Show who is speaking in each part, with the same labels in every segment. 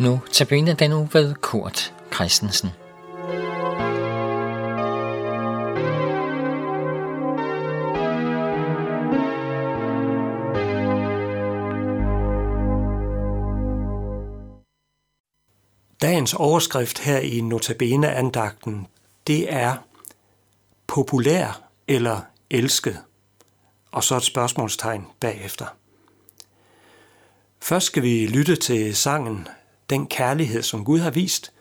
Speaker 1: Nu tabiner den uge ved Kurt Christensen.
Speaker 2: Dagens overskrift her i Notabene-andagten, det er populær eller elsket, og så et spørgsmålstegn bagefter. Først skal vi lytte til sangen den kærlighed, som Gud har vist –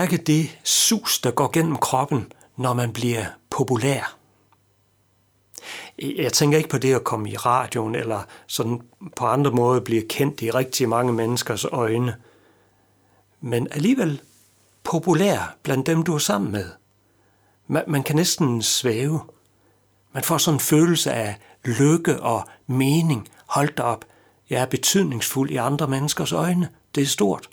Speaker 2: mærke det sus, der går gennem kroppen, når man bliver populær? Jeg tænker ikke på det at komme i radioen eller sådan på andre måder blive kendt i rigtig mange menneskers øjne. Men alligevel populær blandt dem, du er sammen med. Man, man kan næsten svæve. Man får sådan en følelse af lykke og mening. Hold da op, jeg er betydningsfuld i andre menneskers øjne. Det er stort.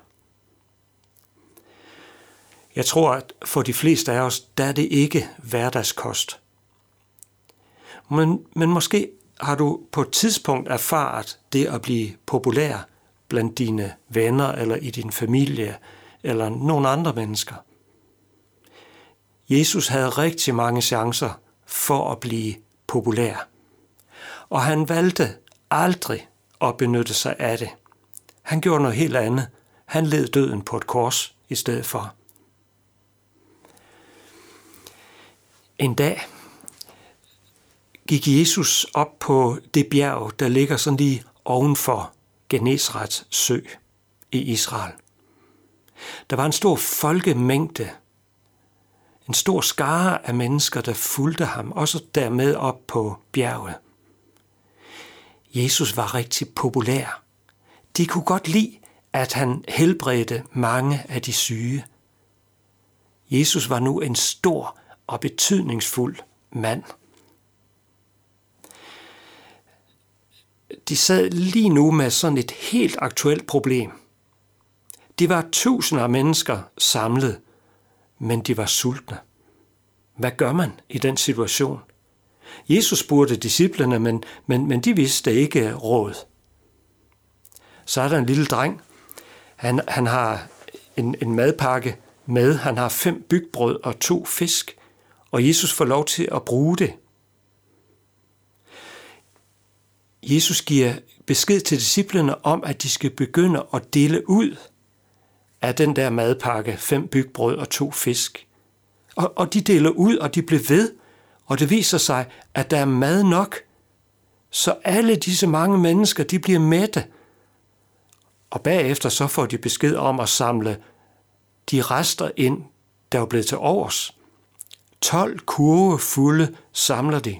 Speaker 2: Jeg tror, at for de fleste af os, der er det ikke hverdagskost. Men, men måske
Speaker 3: har du på et tidspunkt erfaret det at blive populær blandt dine venner eller i din familie eller nogle andre mennesker? Jesus havde rigtig mange chancer for at blive populær. Og han valgte aldrig at benytte sig af det. Han gjorde noget helt andet. Han led døden på et kors i stedet for. En dag gik Jesus op på det bjerg, der ligger sådan lige ovenfor Genesrets sø i Israel. Der var en stor folkemængde, en stor skare af mennesker, der fulgte ham, også dermed op på bjerget. Jesus var rigtig populær. De kunne godt lide, at han helbredte mange af de syge. Jesus var nu en stor og betydningsfuld mand. De sad lige nu med sådan et helt aktuelt problem. De var tusinder af mennesker samlet, men de var sultne. Hvad gør man i den situation? Jesus spurgte disciplene, men, men, men de vidste ikke råd. Så er der en lille dreng. Han, han har en, en madpakke med. Han har fem bygbrød og to fisk. Og Jesus får lov til at bruge det. Jesus giver besked til disciplene om, at de skal begynde at dele ud af den der madpakke, fem bygbrød og to fisk. Og, og de deler ud, og de bliver ved, og det viser sig, at der er mad nok, så alle disse mange mennesker, de bliver mætte. Og bagefter så får de besked om at samle de rester ind, der er blevet til overs. 12 kurve fulde samler de.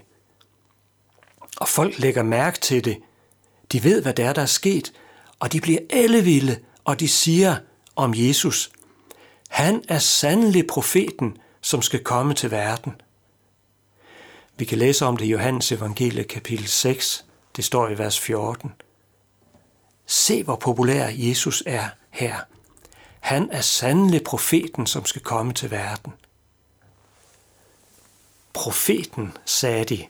Speaker 3: Og folk lægger mærke til det. De ved, hvad det er, der er sket, og de bliver ellevilde, og de siger om Jesus, han er sandelig profeten, som skal komme til verden. Vi kan læse om det i Johannes evangelie kapitel 6. Det står i vers 14. Se, hvor populær Jesus er her. Han er sandelig profeten, som skal komme til verden. Profeten, sagde de.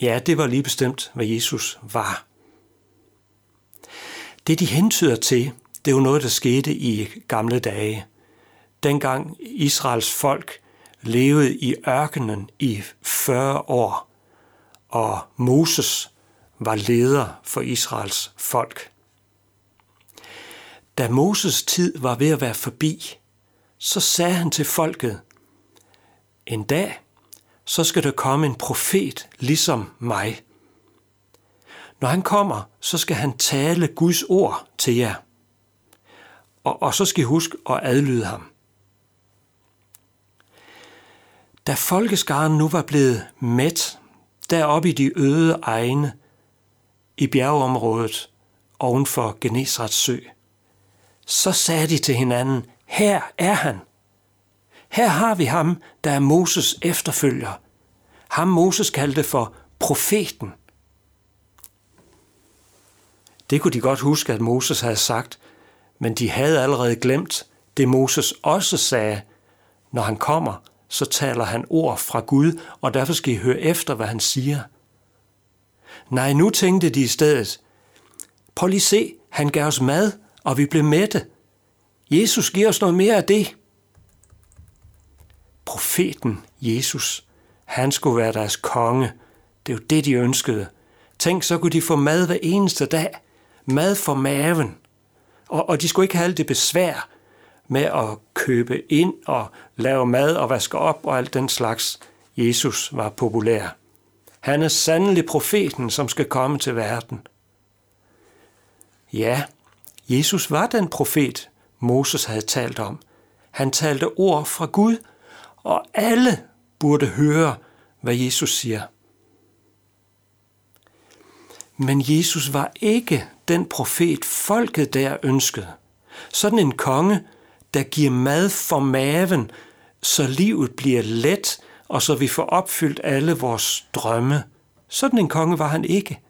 Speaker 3: Ja, det var lige bestemt, hvad Jesus var. Det, de hentyder til, det er jo noget, der skete i gamle dage. Dengang Israels folk levede i ørkenen i 40 år, og Moses var leder for Israels folk. Da Moses tid var ved at være forbi, så sagde han til folket, en dag, så skal der komme en profet ligesom mig. Når han kommer, så skal han tale Guds ord til jer. Og, og så skal I huske at adlyde ham. Da folkeskaren nu var blevet mæt deroppe i de øde egne i bjergeområdet oven for Genesrets sø, så sagde de til hinanden, her er han. Her har vi ham, der er Moses efterfølger. Ham Moses kaldte for profeten. Det kunne de godt huske, at Moses havde sagt, men de havde allerede glemt det Moses også sagde, når han kommer, så taler han ord fra Gud, og derfor skal I høre efter, hvad han siger. Nej, nu tænkte de i stedet, prøv lige se, han gav os mad, og vi blev mætte. Jesus giver os noget mere af det. Profeten Jesus, han skulle være deres konge. Det er jo det, de ønskede. Tænk, så kunne de få mad hver eneste dag. Mad for maven. Og, og de skulle ikke have alt det besvær med at købe ind og lave mad og vaske op og alt den slags. Jesus var populær. Han er sandelig profeten, som skal komme til verden. Ja, Jesus var den profet, Moses havde talt om. Han talte ord fra Gud, og alle burde høre, hvad Jesus siger. Men Jesus var ikke den profet, folket der ønskede. Sådan en konge, der giver mad for maven, så livet bliver let, og så vi får opfyldt alle vores drømme. Sådan en konge var han ikke.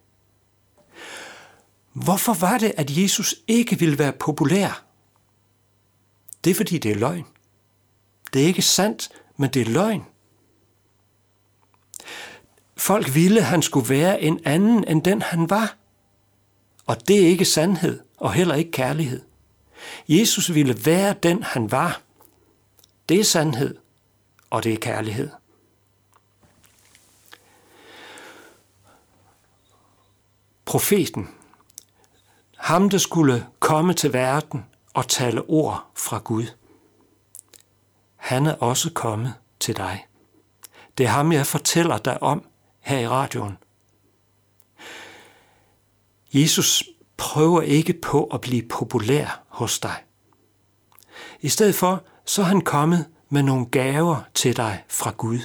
Speaker 3: Hvorfor var det, at Jesus ikke ville være populær? Det er fordi, det er løgn. Det er ikke sandt, men det er løgn. Folk ville, han skulle være en anden end den han var. Og det er ikke sandhed, og heller ikke kærlighed. Jesus ville være den han var. Det er sandhed, og det er kærlighed. Profeten, ham der skulle komme til verden og tale ord fra Gud, han er også kommet til dig. Det er ham, jeg fortæller dig om her i radioen. Jesus prøver ikke på at blive populær hos dig. I stedet for, så er han kommet med nogle gaver til dig fra Gud.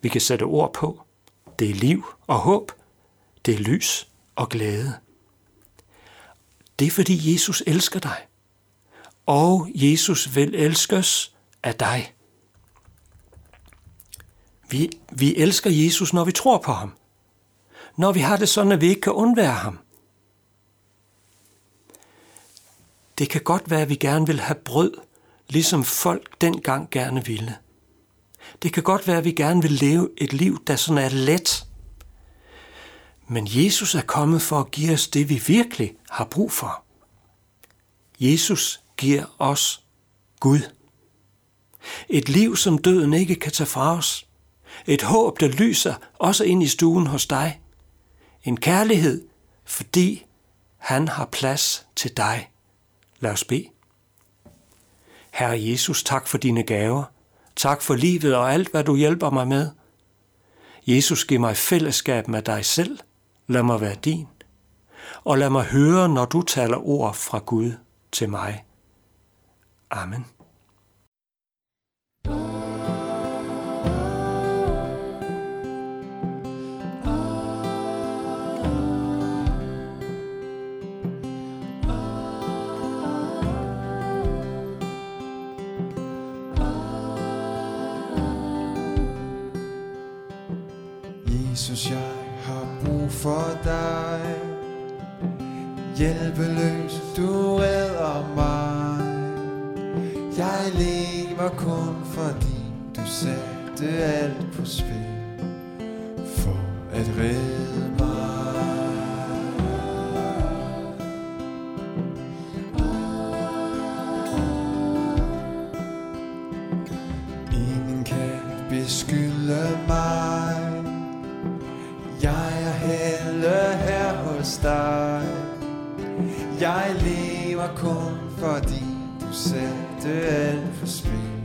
Speaker 3: Vi kan sætte ord på. Det er liv og håb. Det er lys og glæde. Det er fordi Jesus elsker dig. Og Jesus vil elskes af dig. Vi, vi elsker Jesus, når vi tror på ham. Når vi har det sådan, at vi ikke kan undvære ham. Det kan godt være, at vi gerne vil have brød, ligesom folk dengang gerne ville. Det kan godt være, at vi gerne vil leve et liv, der sådan er let. Men Jesus er kommet for at give os det, vi virkelig har brug for. Jesus giver os Gud. Et liv, som døden ikke kan tage fra os. Et håb, der lyser også ind i stuen hos dig. En kærlighed, fordi han har plads til dig. Lad os bede. Herre Jesus, tak for dine gaver. Tak for livet og alt, hvad du hjælper mig med. Jesus, giv mig fællesskab med dig selv. Lad mig være din. Og lad mig høre, når du taler ord fra Gud til mig. Amen.
Speaker 4: Jesus, jeg har brug for dig. Hjælpeløs, du redder mig. Jeg lever kun fordi du satte alt på spil For at redde Jeg lever kun fordi du satte alt for spil.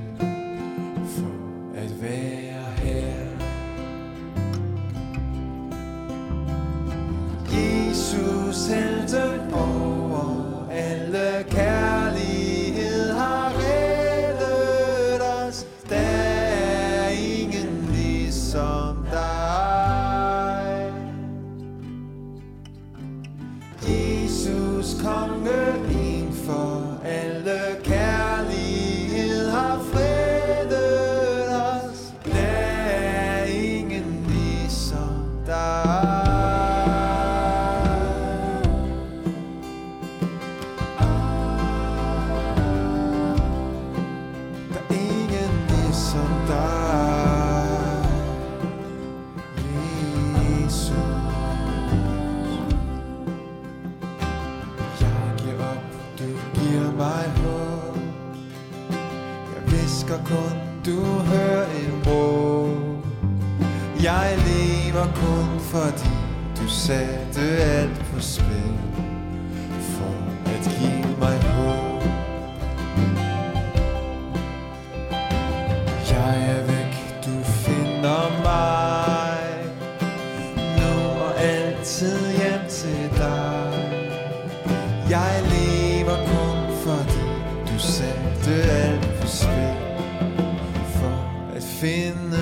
Speaker 4: Jeg kun, du hører et råb Jeg lever kun fordi du satte alt på spil For at give mig håb. Jeg er væk, du finder mig. Nu og altid hjem til dig. Jeg lever kun fordi du satte alt på